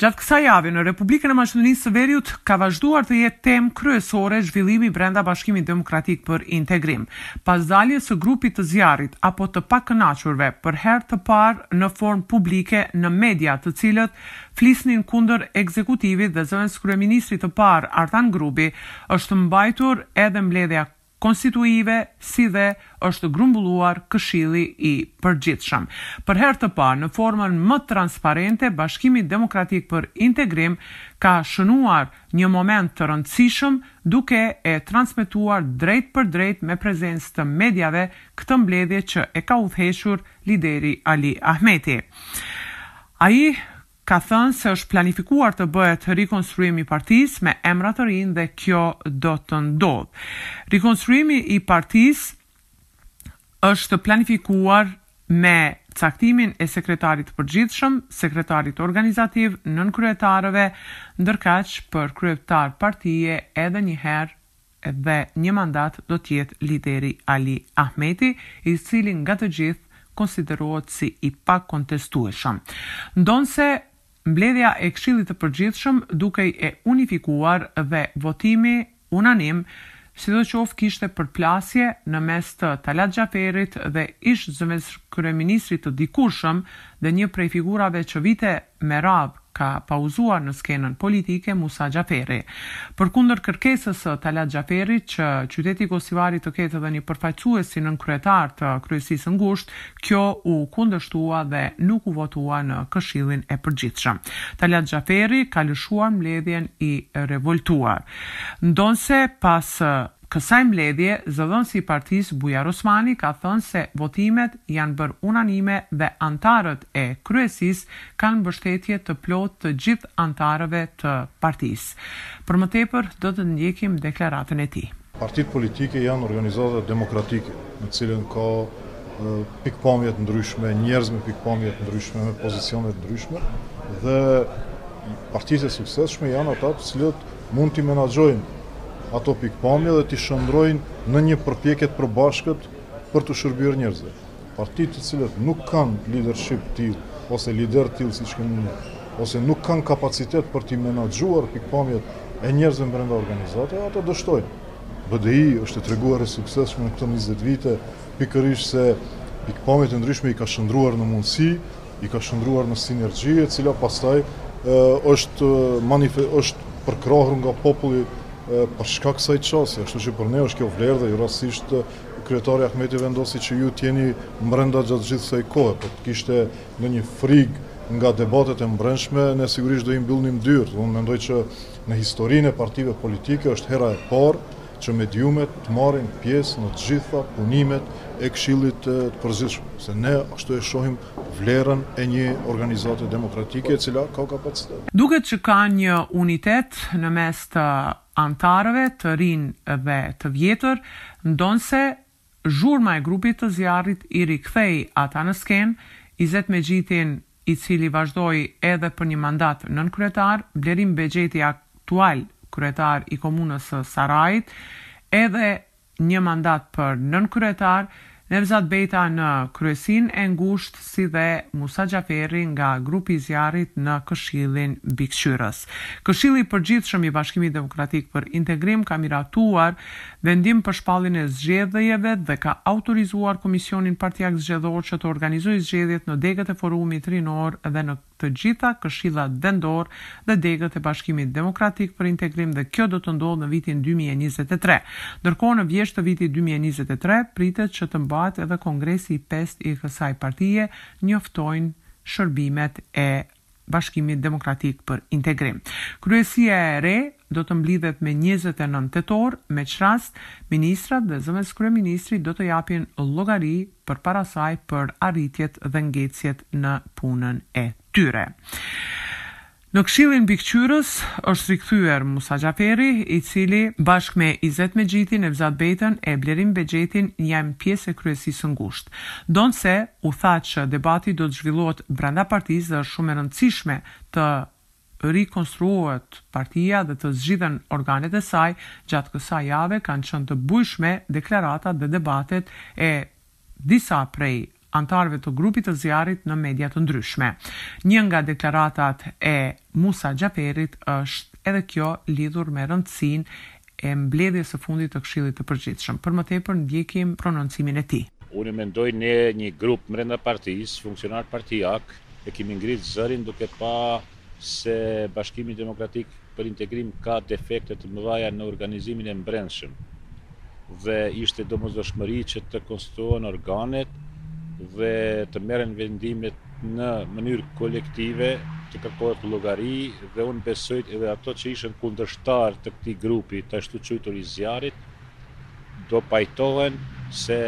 Gjatë kësaj jave në Republikën e Maqedonisë së Veriut ka vazhduar të jetë temë kryesore zhvillimi brenda Bashkimit Demokratik për Integrim. Pas daljes së grupit të zjarrit apo të pakënaqurve për herë të parë në formë publike në media të cilët flisnin kundër ekzekutivit dhe zëvendëskryeministrit të parë Artan Grubi është mbajtur edhe mbledhja konstituive, si dhe është grumbulluar Këshilli i Përgjithshëm. Për herë të parë, në formën më transparente, Bashkimi Demokratik për Integrim ka shënuar një moment të rëndësishëm duke e transmetuar drejtpërdrejt me prezencë të mediave këtë mbledhje që e ka udhëhequr lideri Ali Ahmeti. Ai ka thënë se është planifikuar të bëhet rikonstruimi i partisë me emra të rinj dhe kjo do të ndodhë. Rikonstruimi i partisë është planifikuar me caktimin e sekretarit të përgjithshëm, sekretarit organizativ, nënkryetarëve, ndërkaq për kryetar partie edhe një herë edhe një mandat do të jetë lideri Ali Ahmeti, i cili nga të gjithë konsiderohet si i pakontestueshëm. Ndonëse mbledhja e Këshillit të Përgjithshëm dukej e unifikuar dhe votimi unanim, sidoqoftë kishte përplasje në mes të Talat Xhaferit dhe ish-zëvendëskryeministrit të dikurshëm dhe një prej figurave që vite me radhë ka pauzuar në skenën politike Musa Xhaferi. Përkundër kërkesës së Talat Xhaferit që qyteti i Gostivarit të ketë edhe një përfaqësues si nënkryetar të Kryesisë së Ngushtë, kjo u kundërshtua dhe nuk u votua në Këshillin e Përgjithshëm. Talat Xhaferi ka lëshuar mbledhjen i revoltuar. Ndonëse pas kësaj mbledhje, zëdhënësi i partisë, Bujar Osmani, ka thënë se votimet janë bërë unanime dhe anëtarët e kryesisë kanë mbështetje të plotë të gjithë anëtarëve të partisë. Për më tepër, do të ndjekim deklaratën e tij. Partitë politike janë organizata demokratike, në të cilën ka pikëpamje të ndryshme, njerëz me pikëpamje të ndryshme, me pozicione të ndryshme dhe partitë e suksesshme janë ato të cilat, mund t'i menaxhojnë ato pikëpamje dhe t'i shëndrojnë në një përpjekje të përbashkët për t'u shërbyer njerëzve. Partitë të cilat nuk kanë lidership të tillë ose lider të tillë siç kemi ne, ose nuk kanë kapacitet për t'i menaxhuar pikëpamjet e njerëzve mbrenda organizate, ato dështojnë. BDI është e treguar e suksesshme në këto njëzet vite, pikërisht se pikëpamjet e ndryshme i ka shëndruar në mundësi, i ka shëndruar në sinergji e cila pastaj është është përkrahur nga populli për shkak kësaj qasje, ashtu që për ne është kjo vlerë dhe jo rastësisht kryetari Ahmeti vendosi që ju të jeni mbrenda gjatë gjithë kësaj kohe, po të kishte ndonjë frigë nga debatet e mbrendshme, ne sigurisht do i mbyllnim dyert. Unë mendoj që në historinë e partive politike është hera e parë që mediumet të marrin pjesë në të gjitha punimet e Këshillit të Përgjithshëm, se ne ashtu e shohim vlerën e një organizate demokratike e cila ka kapacitet. Duket që ka një unitet në mes të anëtarëve, të rinj dhe të vjetër, ndonëse Zhurma e grupit të zjarrit i rikthei ata në skenë, Izet Mexhitin, i cili vazhdoi edhe për një mandat nënkryetar, Blerim Bexheti aktual kryetar i Komunës së Sarajit, edhe një mandat për nënkryetar, Nevzat Bejta në kryesinë e ngushtë, si dhe Musa Xhaferi nga grupi i zjarrit në Këshillin Mbikëqyrës. Këshilli i Përgjithshëm i Bashkimit Demokratik për Integrim ka miratuar vendim për shpalljen e zgjedhjeve dhe ka autorizuar Komisionin Partiak Zgjedhor që të organizojë zgjedhjet në degët e Forumit Rinor dhe në të gjitha këshillat vendorë dhe degët e Bashkimit Demokratik për Integrim dhe kjo do të ndodhë në vitin dy mijë e njëzet e tre. Ndërkohë në vjeshtë të vitit dy mijë e njëzet e tre pritet që të mbahet edhe kongresi i pestë i kësaj partie, njoftojnë shërbimet e Bashkimit Demokratik për Integrim. Kryesia e re do të mblidhet me njëzet e nëntë tetor, me ç'rast ministrat dhe zëvendëskryeministri do të japin llogari përpara saj për arritjet dhe ngecjet në punën e tyre. Në Këshillin Mbikëqyrës është rikthyer Musa Xhaferi, i cili, bashkë me Izet Mexhitin, Nevzat Bejtën e Blerim Bexhetin janë pjesë e kryesisë së ngushtë. Ndonëse u tha që debati do të zhvillohet brenda partisë dhe është shumë e rëndësishme të rikonstruohet partia dhe të zgjidhen organet e saj, gjatë kësaj jave kanë qenë të bujshme deklaratat dhe debatet e disa prej anëtarëve të grupit të zjarrit në media të ndryshme. Një nga deklaratat e Musa Xhaferit është edhe kjo lidhur me rëndësinë e mbledhjes së fundit të Këshillit të Përgjithshëm. Për më tepër ndjekim prononcimin e tij. Unë mendoj ne një grup mbrenda partisë, funksionarë partiakë, e kemi ngrit zërin duke pa se Bashkimi Demokratik për Integrim ka defekte të mëdhaja në organizimin e mbrendshëm dhe ishte domosdoshmëri që të konstituohen organet dhe të merren vendimet në mënyrë kolektive të kërkohet llogari dhe unë besoj edhe ata që ishin kundërshtarë të këtij grupi të ashtuquajtur i zjarrit do pajtohen se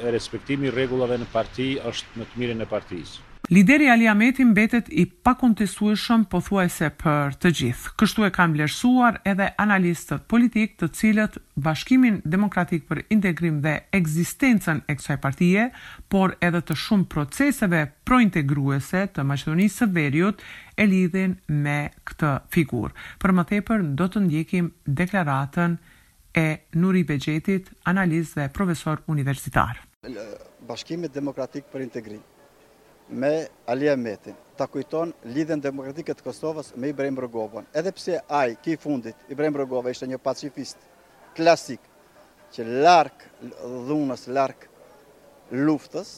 respektimi i rregullave në parti është në të mirën e partisë. Lideri Ali Ahmeti mbetet i pakontestueshëm pothuajse për të gjithë. Kështu e kanë vlerësuar edhe analistët politikë të cilët Bashkimin Demokratik për Integrim dhe ekzistencën e kësaj partie, por edhe të shumë proceseve prointegruese të Maqedonisë së Veriut e lidhin me këtë figurë. Për më tepër do të ndjekim deklaratën e Nuhi Bexhetit, analist dhe profesor universitar. Bashkimi Demokratik për Integrim me Ali Ahmetin ta kujton Lidhjen Demokratike të Kosovës me Ibrahim Rugovën, edhe pse ai, ky i fundit, Ibrahim Rugova, ishte një pacifist klasik, qe larg dhunës, larg luftës,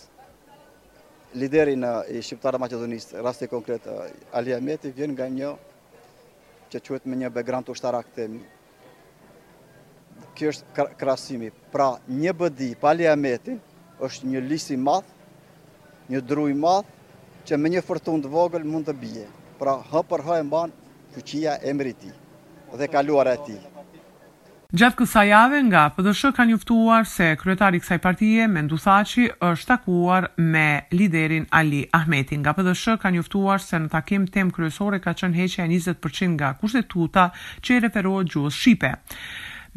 lideri i shqiptarëve të Maqedonisë, rasti konkret Ali Ahmeti, vjen nga një që quhet me një background ushtarak të themi. Kjo është krahasimi. Pra, një BDI pa Ali Ahmetin, është një lis i madh, një dru i madh, që me një furtunë të vogël mund të bie. Pra, hë për hë e mban fuqia, emri i tij dhe e kaluara e tij. Gjatë kësaj jave nga PDSH ka njoftuar se kryetari i kësaj partie, Menduh Thaçi, është takuar me liderin Ali Ahmeti. Nga PDSH ka njoftuar se në takim temë kryesore ka qenë heqja e njëzet për qind nga Kushtetuta që i referohet gjuhës shqipe.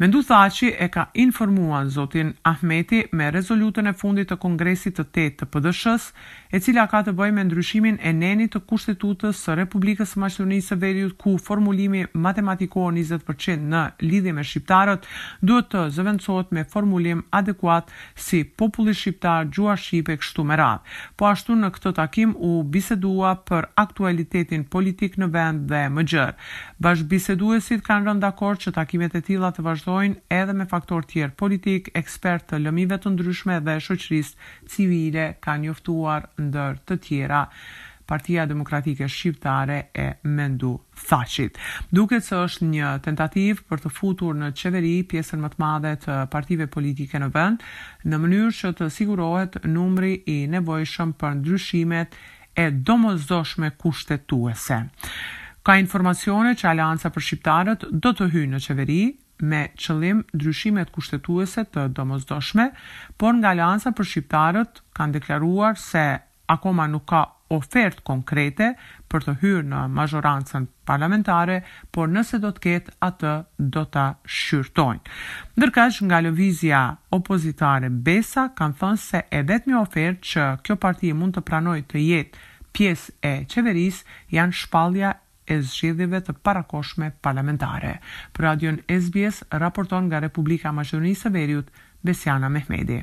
Menduh Thaçi e ka informuar zotin Ahmeti me rezolutën e fundit të Kongresit të tetë të PDSH-së, e cila ka të bëjë me ndryshimin e nenit të Kushtetutës së Republikës së Maqedonisë së Veriut ku formulimi matematikor njëzet për qind në lidhje me shqiptarët duhet të zëvendësohet me formulim adekuat si populli shqiptar, gjuha shqipe kështu me radhë. Po ashtu në këtë takim u bisedua për aktualitetin politik në vend dhe më gjerë. Bashkëbiseduesit kanë rënë dakord që takimet e tilla të vazhdojnë edhe me faktorë të tjerë politikë, ekspertë të lëmive të ndryshme dhe shoqërisë civile ka njoftuar ndër të tjera Partia Demokratike Shqiptare e Menduh Thaçit. Duket se është një tentativë për të futur në qeveri pjesën më të madhe të partive politike në vend, në mënyrë që të sigurohet numri i nevojshëm për ndryshimet e domosdoshme kushtetuese. Ka informacione që Aleanca për Shqiptarët do të hyjë në qeveri, me qëllim ndryshimet kushtetuese të domosdoshme, por nga Aleanca për Shqiptarët kanë deklaruar se akoma nuk ka ofertë konkrete për të hyrë në mazhorancën parlamentare, por nëse do të ketë atë do ta shqyrtojnë. Ndërkaq nga lëvizja opozitare Besa kanë thënë se e vetmja ofertë që kjo parti mund të pranojë të jetë pjesë e qeverisë janë shpallja e zgjedhjeve të parakohshme parlamentare. Për radion SBS raporton nga Republika e Maqedonisë së Veriut, Besiana Mehmedi.